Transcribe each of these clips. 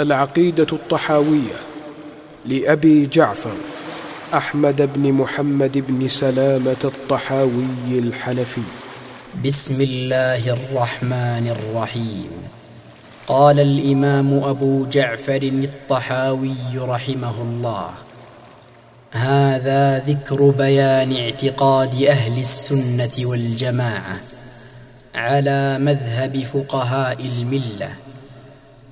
العقيدة الطحاوية لأبي جعفر أحمد بن محمد بن سلامة الطحاوي الحنفي. بسم الله الرحمن الرحيم. قال الإمام أبو جعفر الطحاوي رحمه الله هذا ذكر بيان اعتقاد أهل السنة والجماعة على مذهب فقهاء الملة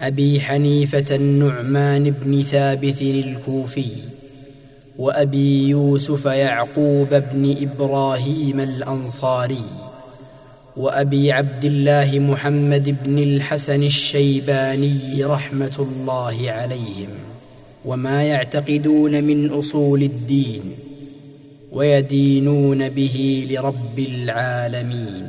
أبي حنيفة النعمان بن ثابت الكوفي وأبي يوسف يعقوب بن إبراهيم الأنصاري وأبي عبد الله محمد بن الحسن الشيباني رحمة الله عليهم وما يعتقدون من أصول الدين ويدينون به لرب العالمين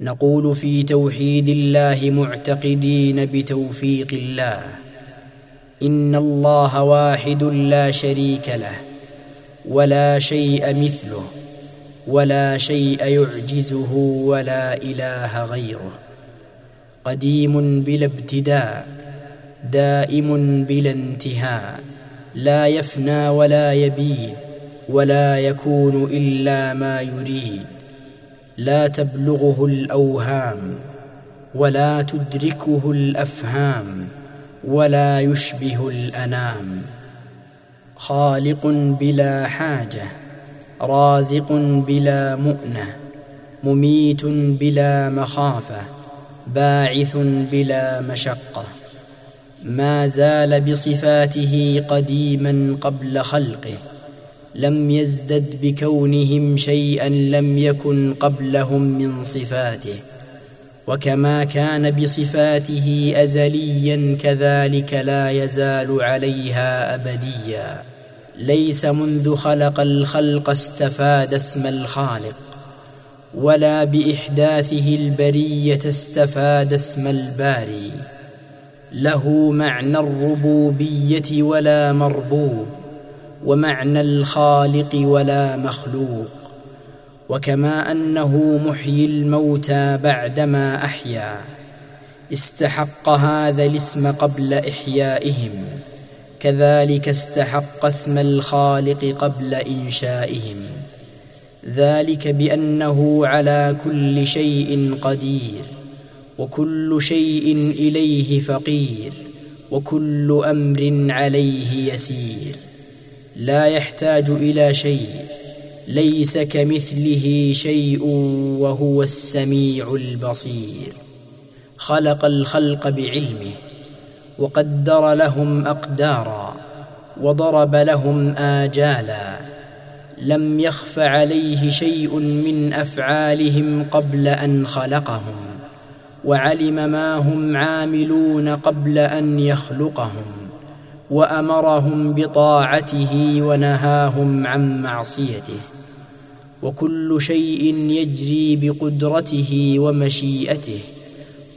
نقول في توحيد الله معتقدين بتوفيق الله. إن الله واحد لا شريك له ولا شيء مثله ولا شيء يعجزه ولا إله غيره. قديم بلا ابتداء دائم بلا انتهاء لا يفنى ولا يبيد ولا يكون إلا ما يريد. لا تبلغه الأوهام ولا تدركه الأفهام ولا يشبه الأنام. خالق بلا حاجة رازق بلا مؤنة مميت بلا مخافة باعث بلا مشقة. ما زال بصفاته قديما قبل خلقه. لم يزدد بكونهم شيئا لم يكن قبلهم من صفاته. وكما كان بصفاته ازليا كذلك لا يزال عليها ابديا. ليس منذ خلق الخلق استفاد اسم الخالق ولا بإحداثه البرية استفاد اسم الباري. له معنى الربوبية ولا مربوب. ومعنى الخالق ولا مخلوق وكما أنه محيي الموتى بعدما أحيا استحق هذا الاسم قبل إحيائهم كذلك استحق اسم الخالق قبل إنشائهم ذلك بأنه على كل شيء قدير وكل شيء إليه فقير وكل أمر عليه يسير. لا يحتاج إلى شيء ليس كمثله شيء وهو السميع البصير. خلق الخلق بعلمه وقدر لهم أقدارا وضرب لهم آجالا. لم يخف عليه شيء من أفعالهم قبل أن خلقهم وعلم ما هم عاملون قبل أن يخلقهم. وأمرهم بطاعته ونهاهم عن معصيته. وكل شيء يجري بقدرته ومشيئته.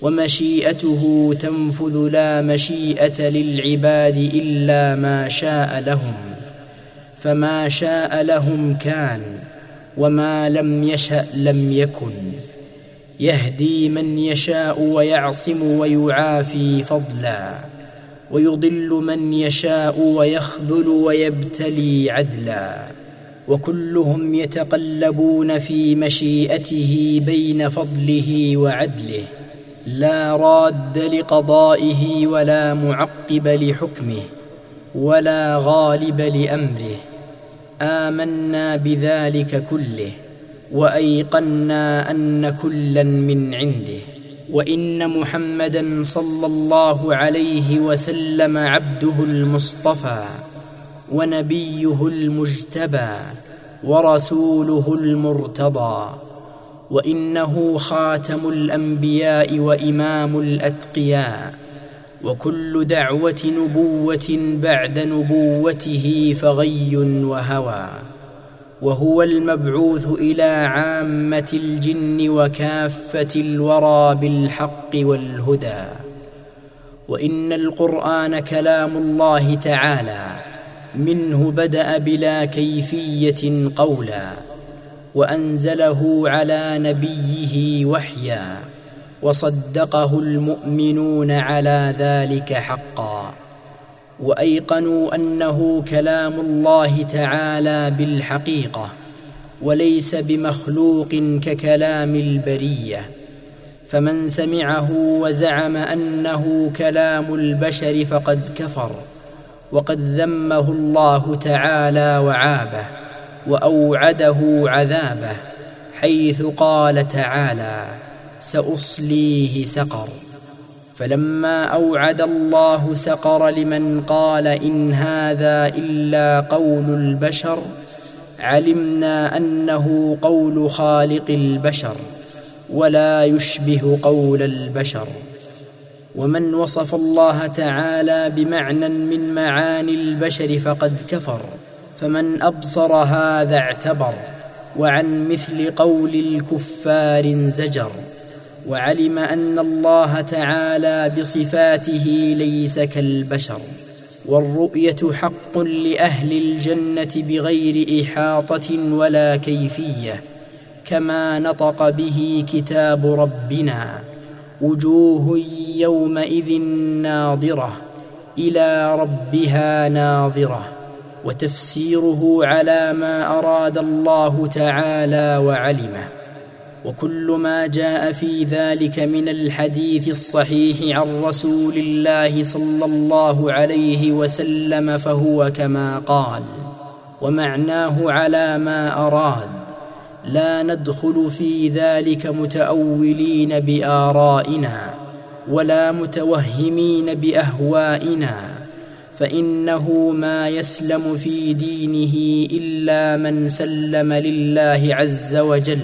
ومشيئته تنفذ لا مشيئة للعباد إلا ما شاء لهم. فما شاء لهم كان وما لم يشأ لم يكن. يهدي من يشاء ويعصم ويعافي فضلا. ويضل من يشاء ويخذل ويبتلي عدلا. وكلهم يتقلبون في مشيئته بين فضله وعدله. لا راد لقضائه ولا معقب لحكمه ولا غالب لأمره. آمنا بذلك كله وأيقنا أن كلا من عنده. وإن محمدا صلى الله عليه وسلم عبده المصطفى ونبيه المجتبى ورسوله المرتضى وإنه خاتم الأنبياء وإمام الأتقياء وكل دعوة نبوة بعد نبوته فغي وهوى وهو المبعوث إلى عامة الجن وكافة الورى بالحق والهدى. وإن القرآن كلام الله تعالى منه بدأ بلا كيفية قولا وأنزله على نبيه وحيا وصدقه المؤمنون على ذلك حقا. وأيقنوا أنه كلام الله تعالى بالحقيقة وليس بمخلوق ككلام البرية. فمن سمعه وزعم أنه كلام البشر فقد كفر وقد ذمه الله تعالى وعابه وأوعده عذابه حيث قال تعالى سأصليه سقر. فلما أوعد الله سقر لمن قال إن هذا إلا قول البشر علمنا أنه قول خالق البشر ولا يشبه قول البشر. ومن وصف الله تعالى بمعنى من معاني البشر فقد كفر فمن ابصر هذا اعتبر وعن مثل قول الكفار زجر وعلم أن الله تعالى بصفاته ليس كالبشر والرؤية حق لأهل الجنة بغير إحاطة ولا كيفية كما نطق به كتاب ربنا وجوه يومئذ ناظرة إلى ربها ناظرة وتفسيره على ما أراد الله تعالى وعلمه. وكل ما جاء في ذلك من الحديث الصحيح عن رسول الله صلى الله عليه وسلم فهو كما قال ومعناه على ما أراد. لا ندخل في ذلك متأولين بآرائنا ولا متوهمين بأهوائنا فإنه ما يسلم في دينه إلا من سلم لله عز وجل.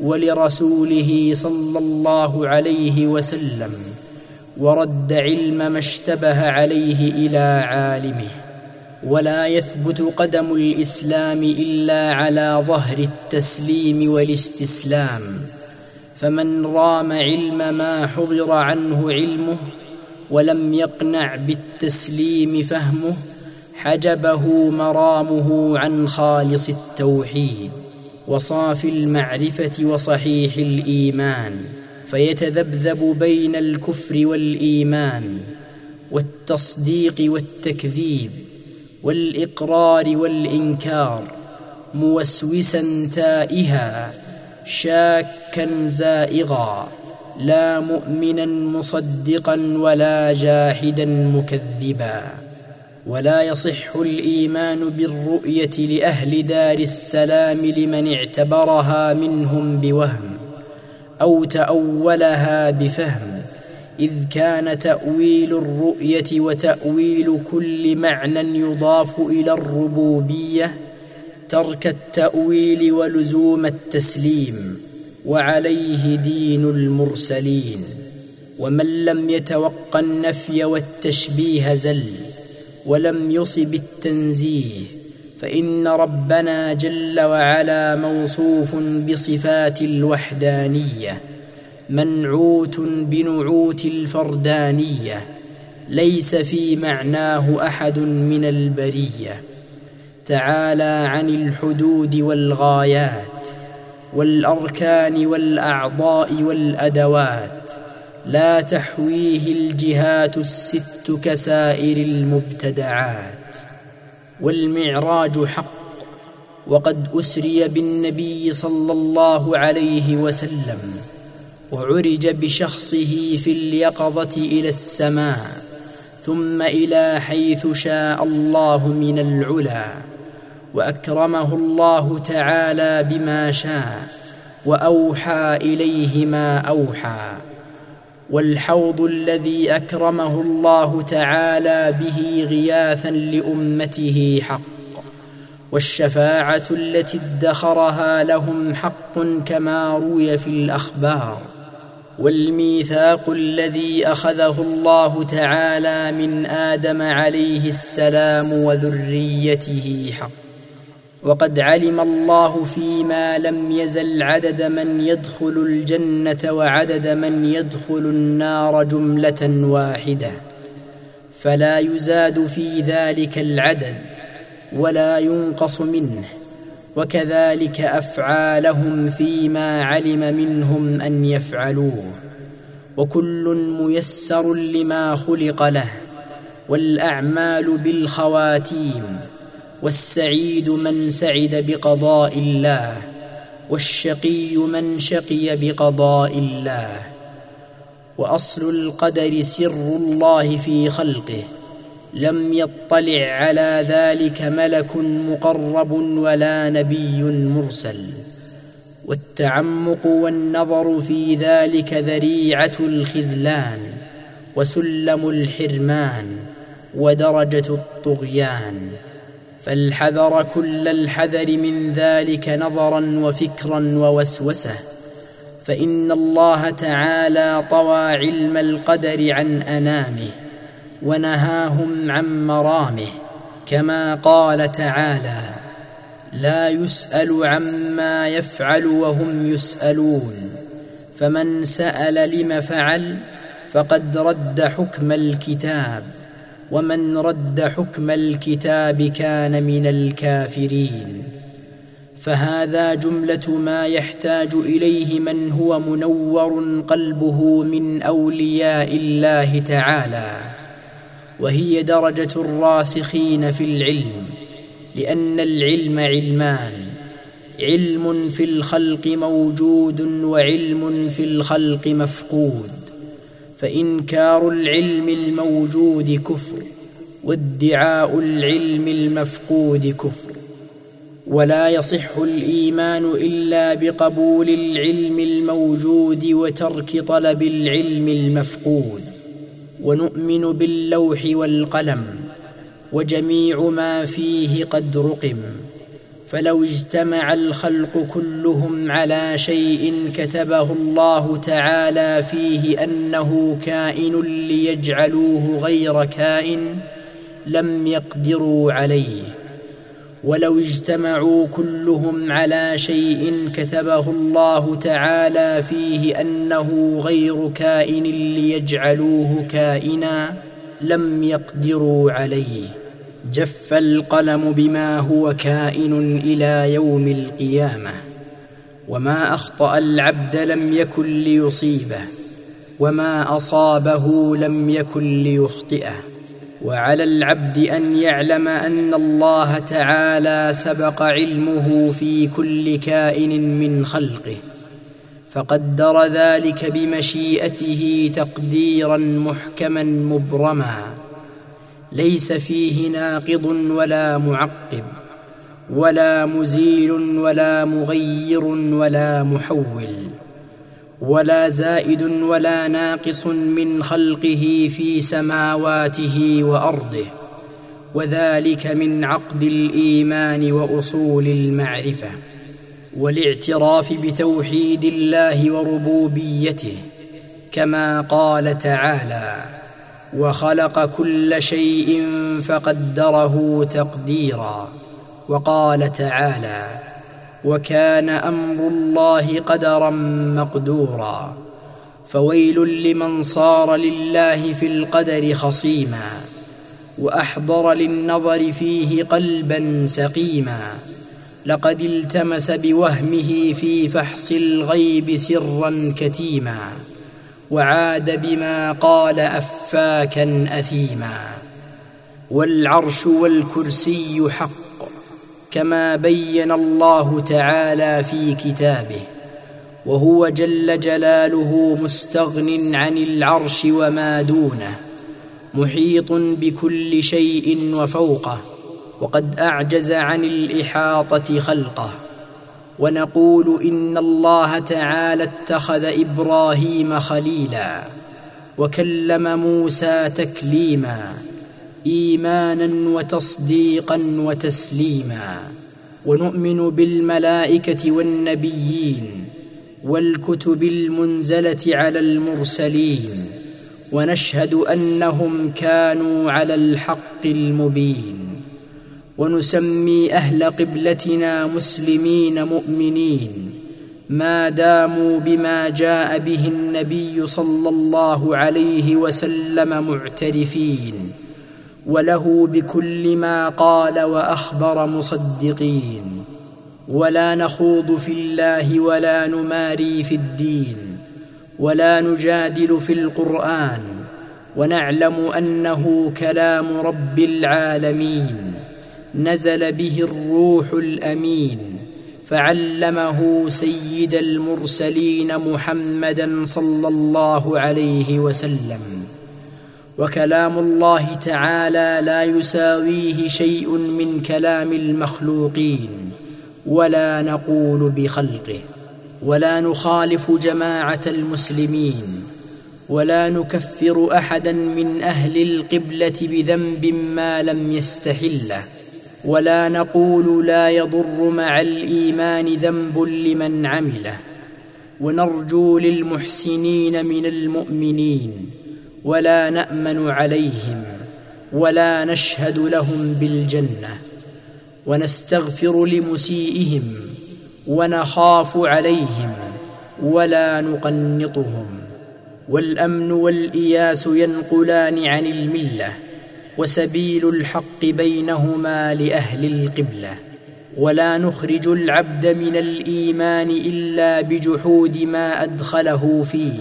ولرسوله صلى الله عليه وسلم ورد علم ما اشتبه عليه إلى عالمه. ولا يثبت قدم الإسلام إلا على ظهر التسليم والاستسلام. فمن رام علم ما حضر عنه علمه ولم يقنع بالتسليم فهمه حجبه مرامه عن خالص التوحيد. وصافي المعرفة وصحيح الإيمان فيتذبذب بين الكفر والإيمان والتصديق والتكذيب والإقرار والإنكار موسوسا تائها شاكا زائغا لا مؤمنا مصدقا ولا جاحدا مكذبا. ولا يصح الإيمان بالرؤية لأهل دار السلام لمن اعتبرها منهم بوهم أو تأولها بفهم إذ كان تأويل الرؤية وتأويل كل معنى يضاف إلى الربوبية ترك التأويل ولزوم التسليم وعليه دين المرسلين ومن لم يتوق النفي والتشبيه زل. ولم يصب التنزيه فإن ربنا جل وعلا موصوف بصفات الوحدانية منعوت بنعوت الفردانية ليس في معناه أحد من البرية. تعالى عن الحدود والغايات والأركان والأعضاء والأدوات. لا تحويه الجهات الست كسائر المبتدعات والمعراج حق وقد أسري بالنبي صلى الله عليه وسلم وعرج بشخصه في اليقظة إلى السماء ثم إلى حيث شاء الله من العلا وأكرمه الله تعالى بما شاء وأوحى إليه ما أوحى. والحوض الذي أكرمه الله تعالى به غياثا لأمته حق والشفاعة التي ادخرها لهم حق كما روي في الأخبار والميثاق الذي أخذه الله تعالى من آدم عليه السلام وذريته حق. وقد علم الله فيما لم يزل عدد من يدخل الجنة وعدد من يدخل النار جملة واحدة. فلا يزاد في ذلك العدد ولا ينقص منه. وكذلك أفعالهم فيما علم منهم أن يفعلوه. وكل ميسر لما خلق له. والأعمال بالخواتيم. والسعيد من سعد بقضاء الله والشقي من شقي بقضاء الله وأصل القدر سر الله في خلقه لم يطلع على ذلك ملك مقرب ولا نبي مرسل والتعمق والنظر في ذلك ذريعة الخذلان وسلم الحرمان ودرجة الطغيان. فالحذر كل الحذر من ذلك نظرا وفكرا ووسوسة. فإن الله تعالى طوى علم القدر عن أنامه ونهاهم عن مرامه كما قال تعالى لا يسأل عما يفعل وهم يسألون فمن سأل لم فعل فقد رد حكم الكتاب. ومن رد حكم الكتاب كان من الكافرين. فهذا جملة ما يحتاج إليه من هو منور قلبه من أولياء الله تعالى وهي درجة الراسخين في العلم لأن العلم علمان. علم في الخلق موجود وعلم في الخلق مفقود. فإنكار العلم الموجود كفر وادعاء العلم المفقود كفر ولا يصح الإيمان إلا بقبول العلم الموجود وترك طلب العلم المفقود ونؤمن باللوح والقلم وجميع ما فيه قد رقم فلو اجتمع الخلق كلهم على شيء كتبه الله تعالى فيه أنه كائن ليجعلوه غير كائن لم يقدروا عليه. ولو اجتمعوا كلهم على شيء كتبه الله تعالى فيه أنه غير كائن ليجعلوه كائنا لم يقدروا عليه. جف القلم بما هو كائن إلى يوم القيامة وما أخطأ العبد لم يكن ليصيبه وما أصابه لم يكن ليخطئه. وعلى العبد أن يعلم أن الله تعالى سبق علمه في كل كائن من خلقه فقدر ذلك بمشيئته تقديرا محكما مبرما. ليس فيه ناقض ولا معقب ولا مزيل ولا مغير ولا محول ولا زائد ولا ناقص من خلقه في سماواته وأرضه وذلك من عقد الإيمان وأصول المعرفة والاعتراف بتوحيد الله وربوبيته كما قال تعالى وخلق كل شيء فقدره تقديرا وقال تعالى وكان أمر الله قدرا مقدورا فويل لمن صار لله في القدر خصيما وأحضر للنظر فيه قلبا سقيما لقد التمس بوهمه في فحص الغيب سرا كتيما وعاد بما قال افاكا اثيما والعرش والكرسي حق كما بين الله تعالى في كتابه وهو جل جلاله مستغن عن العرش وما دونه محيط بكل شيء وفوقه وقد أعجز عن الإحاطة خلقه ونقول إن الله تعالى اتخذ إبراهيم خليلا وكلم موسى تكليما إيمانا وتصديقا وتسليما ونؤمن بالملائكة والنبيين والكتب المنزلة على المرسلين ونشهد أنهم كانوا على الحق المبين. ونسمي أهل قبلتنا مسلمين مؤمنين ما داموا بما جاء به النبي صلى الله عليه وسلم معترفين وله بكل ما قال وأخبر مصدقين ولا نخوض في الله ولا نماري في الدين ولا نجادل في القرآن ونعلم أنه كلام رب العالمين نزل به الروح الأمين فعلمه سيد المرسلين محمدا صلى الله عليه وسلم. وكلام الله تعالى لا يساويه شيء من كلام المخلوقين ولا نقول بخلقه ولا نخالف جماعة المسلمين ولا نكفر احدا من أهل القبلة بذنب ما لم يستحله. ولا نقول لا يضر مع الإيمان ذنب لمن عمله. ونرجو للمحسنين من المؤمنين ولا نأمن عليهم ولا نشهد لهم بالجنة. ونستغفر لمسيئهم ونخاف عليهم ولا نقنطهم. والأمن والإياس ينقلان عن الملة. وسبيل الحق بينهما لأهل القبلة ولا نخرج العبد من الإيمان إلا بجحود ما أدخله فيه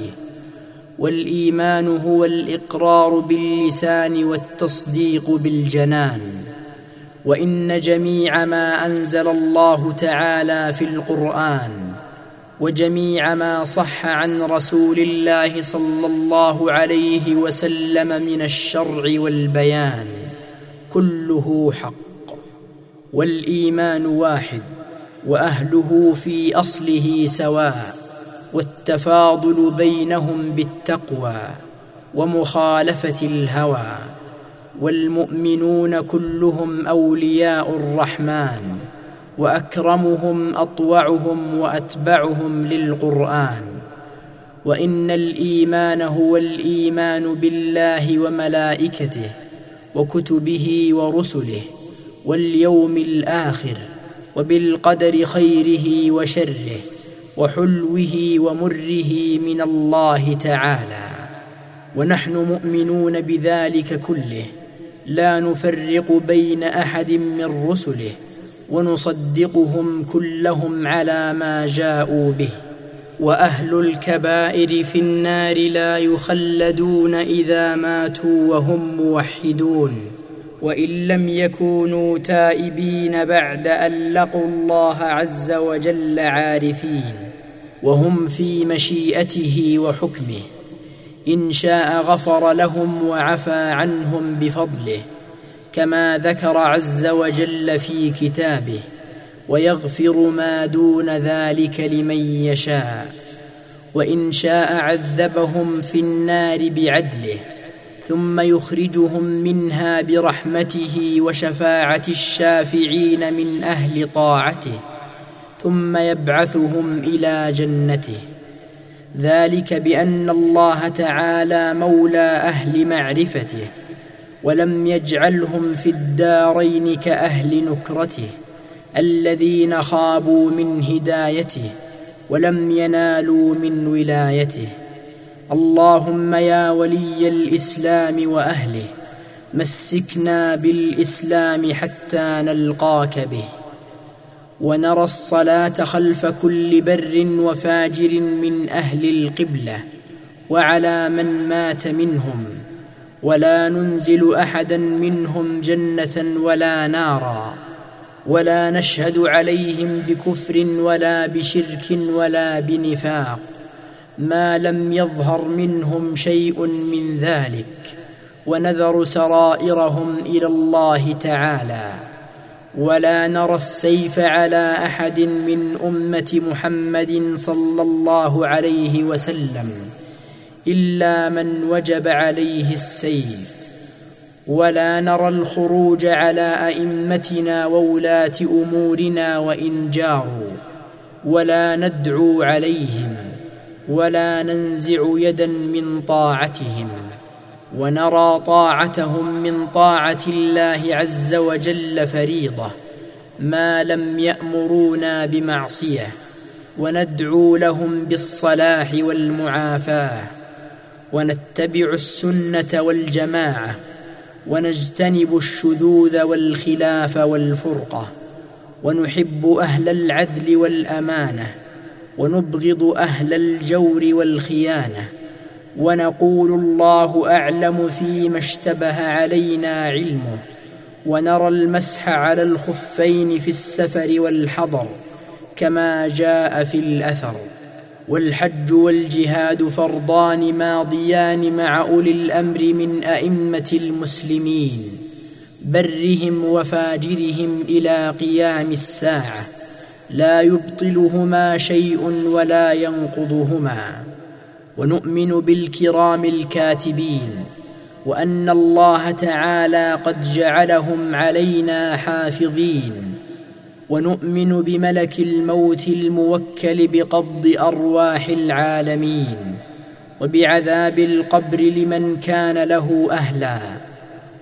والإيمان هو الإقرار باللسان والتصديق بالجنان وإن جميع ما أنزل الله تعالى في القرآن وجميع ما صح عن رسول الله صلى الله عليه وسلم من الشرع والبيان كله حق والإيمان واحد وأهله في أصله سواء والتفاضل بينهم بالتقوى ومخالفة الهوى والمؤمنون كلهم أولياء الرحمن وأكرمهم أطوعهم وأتبعهم للقرآن. وإن الإيمان هو الإيمان بالله وملائكته وكتبه ورسله واليوم الآخر وبالقدر خيره وشره وحلوه ومره من الله تعالى. ونحن مؤمنون بذلك كله. لا نفرق بين أحد من رسله. ونصدقهم كلهم على ما جاءوا به. وأهل الكبائر في النار لا يخلدون إذا ماتوا وهم موحدون. وإن لم يكونوا تائبين بعد أن لقوا الله عز وجل عارفين. وهم في مشيئته وحكمه. إن شاء غفر لهم وعفى عنهم بفضله. كما ذكر عز وجل في كتابه ويغفر ما دون ذلك لمن يشاء وإن شاء عذبهم في النار بعدله ثم يخرجهم منها برحمته وشفاعة الشافعين من أهل طاعته ثم يبعثهم إلى جنته. ذلك بأن الله تعالى مولى أهل معرفته. ولم يجعلهم في الدارين كأهل نكرته الذين خابوا من هدايته ولم ينالوا من ولايته. اللهم يا ولي الإسلام وأهله مسكنا بالإسلام حتى نلقاك به. ونرى الصلاة خلف كل بر وفاجر من أهل القبلة وعلى من مات منهم. ولا ننزل أحدا منهم جنة ولا نارا ولا نشهد عليهم بكفر ولا بشرك ولا بنفاق ما لم يظهر منهم شيء من ذلك ونذر سرائرهم إلى الله تعالى ولا نرى السيف على أحد من أمة محمد صلى الله عليه وسلم إلا من وجب عليه السيف ولا نرى الخروج على أئمتنا وولاة أمورنا وإن جاروا ولا ندعو عليهم ولا ننزع يدا من طاعتهم ونرى طاعتهم من طاعة الله عز وجل فريضة ما لم يأمرونا بمعصية وندعو لهم بالصلاح والمعافاة. ونتبع السنة والجماعة ونجتنب الشذوذ والخلاف والفرقة ونحب أهل العدل والأمانة ونبغض أهل الجور والخيانة ونقول الله أعلم فيما اشتبه علينا علمه ونرى المسح على الخفين في السفر والحضر كما جاء في الأثر. والحج والجهاد فرضان ماضيان مع أولي الأمر من أئمة المسلمين برهم وفاجرهم إلى قيام الساعة لا يبطلهما شيء ولا ينقضهما. ونؤمن بالكرام الكاتبين وأن الله تعالى قد جعلهم علينا حافظين. ونؤمن بملك الموت الموكل بقبض أرواح العالمين وبعذاب القبر لمن كان له أهلا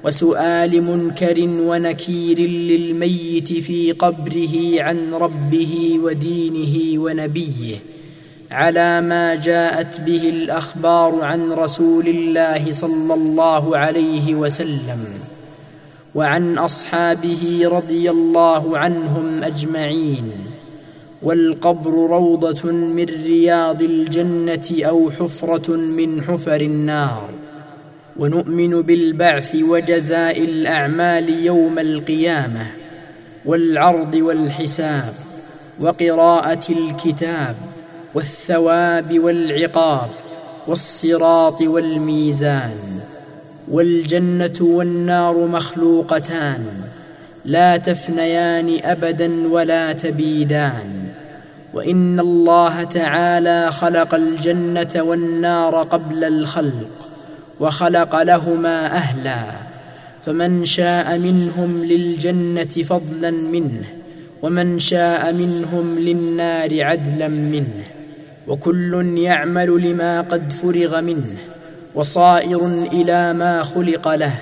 وسؤال منكر ونكير للميت في قبره عن ربه ودينه ونبيه على ما جاءت به الأخبار عن رسول الله صلى الله عليه وسلم وعن أصحابه رضي الله عنهم أجمعين والقبر روضة من رياض الجنة أو حفرة من حفر النار. ونؤمن بالبعث وجزاء الأعمال يوم القيامة والعرض والحساب وقراءة الكتاب والثواب والعقاب والصراط والميزان. والجنة والنار مخلوقتان لا تفنيان ابدا ولا تبيدان. وإن الله تعالى خلق الجنة والنار قبل الخلق وخلق لهما أهلا. فمن شاء منهم للجنة فضلا منه ومن شاء منهم للنار عدلا منه. وكل يعمل لما قد فرغ منه. وصائر إلى ما خلق له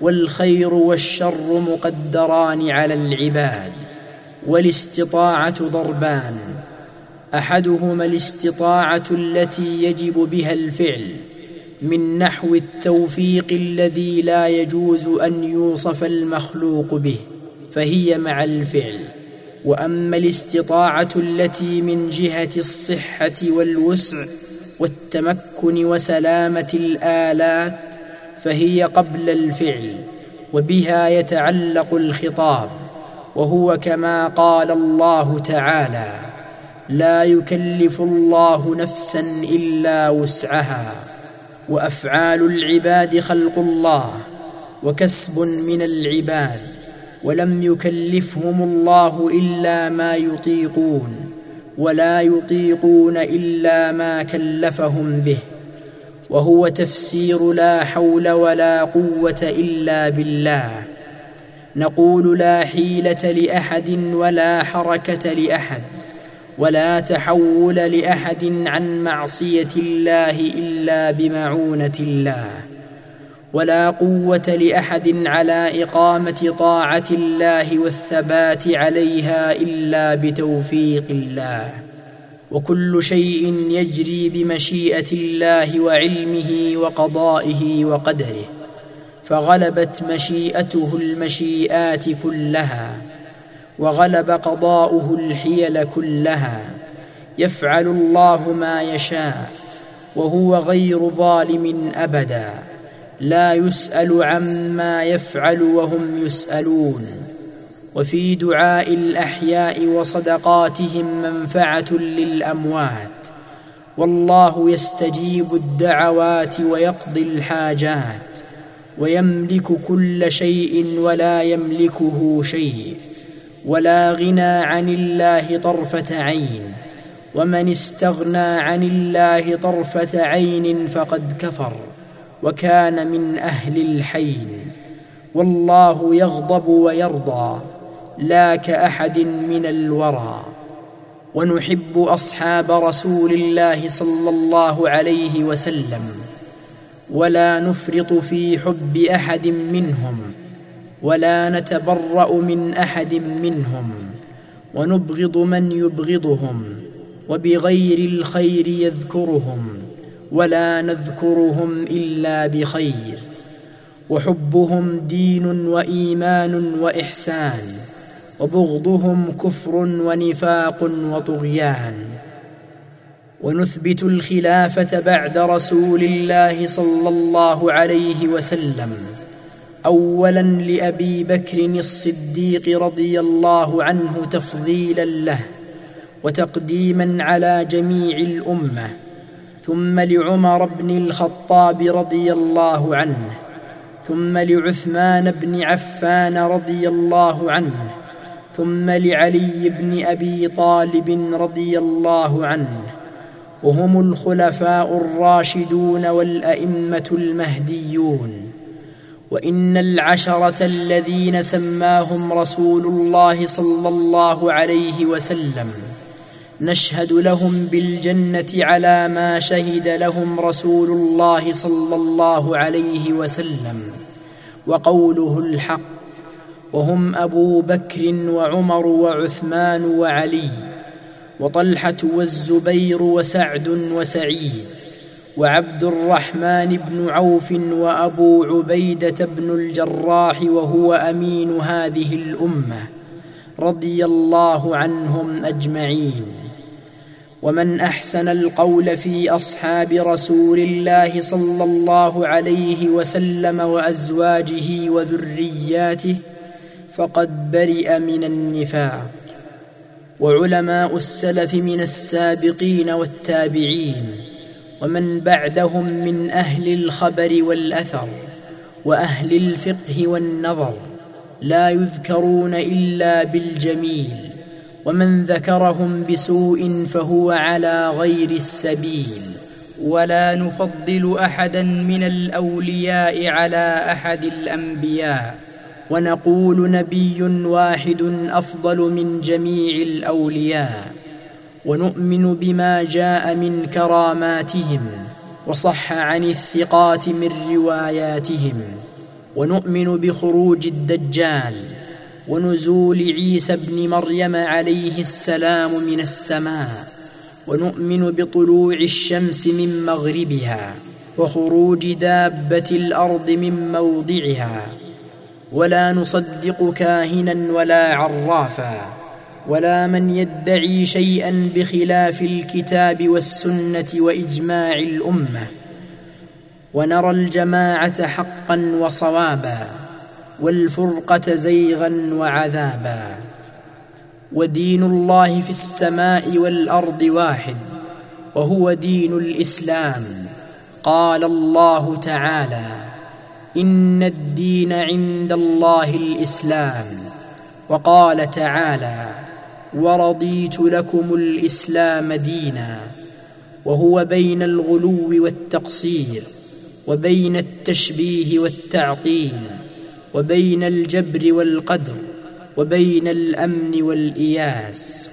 والخير والشر مقدران على العباد والاستطاعة ضربان. أحدهما الاستطاعة التي يجب بها الفعل من نحو التوفيق الذي لا يجوز أن يوصف المخلوق به فهي مع الفعل. وأما الاستطاعة التي من جهة الصحة والوسع والتمكن وسلامة الآلات فهي قبل الفعل وبها يتعلق الخطاب وهو كما قال الله تعالى لا يكلف الله نفسا إلا وسعها وأفعال العباد خلق الله وكسب من العباد ولم يكلفهم الله إلا ما يطيقون ولا يطيقون إلا ما كلفهم به وهو تفسير لا حول ولا قوة إلا بالله. نقول لا حيلة لأحد ولا حركة لأحد ولا تحول لأحد عن معصية الله إلا بمعونة الله. ولا قوة لأحد على إقامة طاعة الله والثبات عليها إلا بتوفيق الله. وكل شيء يجري بمشيئة الله وعلمه وقضائه وقدره. فغلبت مشيئته المشيئات كلها وغلب قضاؤه الحيل كلها. يفعل الله ما يشاء وهو غير ظالم أبدا. لا يسأل عما يفعل وهم يسألون. وفي دعاء الأحياء وصدقاتهم منفعة للأموات. والله يستجيب الدعوات ويقضي الحاجات. ويملك كل شيء ولا يملكه شيء. ولا غنى عن الله طرفة عين. ومن استغنى عن الله طرفة عين فقد كفر. وكان من أهل الحين والله يغضب ويرضى لا كأحد من الورى ونحب أصحاب رسول الله صلى الله عليه وسلم ولا نفرط في حب أحد منهم ولا نتبرأ من أحد منهم ونبغض من يبغضهم وبغير الخير يذكرهم ولا نذكرهم إلا بخير. وحبهم دين وإيمان وإحسان وبغضهم كفر ونفاق وطغيان. ونثبت الخلافة بعد رسول الله صلى الله عليه وسلم اولا لأبي بكر الصديق رضي الله عنه تفضيلا له وتقديما على جميع الأمة. ثم لعمر بن الخطاب رضي الله عنه ثم لعثمان بن عفان رضي الله عنه ثم لعلي بن أبي طالب رضي الله عنه وهم الخلفاء الراشدون والأئمة المهديون. وإن العشرة الذين سماهم رسول الله صلى الله عليه وسلم نشهد لهم بالجنة على ما شهد لهم رسول الله صلى الله عليه وسلم وقوله الحق وهم أبو بكر وعمر وعثمان وعلي وطلحة والزبير وسعد وسعيد وعبد الرحمن بن عوف وأبو عبيدة بن الجراح وهو أمين هذه الأمة رضي الله عنهم أجمعين. ومن أحسن القول في أصحاب رسول الله صلى الله عليه وسلم وأزواجه وذرياته فقد برئ من النفاق. وعلماء السلف من السابقين والتابعين ومن بعدهم من أهل الخبر والأثر وأهل الفقه والنظر لا يذكرون إلا بالجميل ومن ذكرهم بسوء فهو على غير السبيل. ولا نفضل أحدا من الأولياء على أحد الأنبياء. ونقول نبي واحد أفضل من جميع الأولياء. ونؤمن بما جاء من كراماتهم. وصح عن الثقات من رواياتهم. ونؤمن بخروج الدجال. ونزول عيسى ابن مريم عليه السلام من السماء ونؤمن بطلوع الشمس من مغربها وخروج دابة الأرض من موضعها ولا نصدق كاهنا ولا عرافا ولا من يدعي شيئا بخلاف الكتاب والسنة وإجماع الأمة ونرى الجماعة حقا وصوابا. والفرقة زيغا وعذابا. ودين الله في السماء والأرض واحد وهو دين الإسلام. قال الله تعالى إن الدين عند الله الإسلام. وقال تعالى ورضيت لكم الإسلام دينا وهو بين الغلو والتقصير وبين التشبيه والتعطيل. وبين الجبر والقدر وبين الأمن والإياس.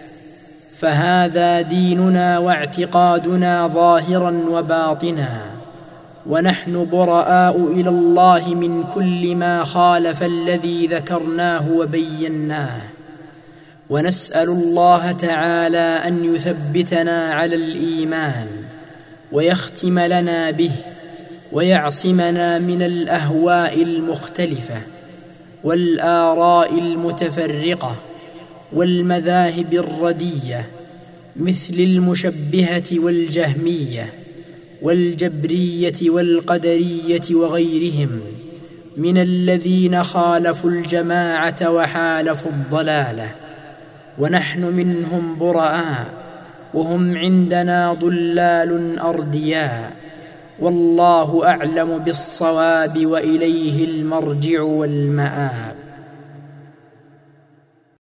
فهذا ديننا واعتقادنا ظاهرا وباطنا. ونحن براء إلى الله من كل ما خالف الذي ذكرناه وبيناه. ونسأل الله تعالى أن يثبتنا على الإيمان ويختم لنا به. ويعصمنا من الأهواء المختلفة والآراء المتفرقة والمذاهب الردية مثل المشبهة والجهمية والجبرية والقدرية وغيرهم من الذين خالفوا الجماعة وحالفوا الضلالة ونحن منهم براء وهم عندنا ضلال أردياء والله أعلم بالصواب وإليه المرجع والمآب.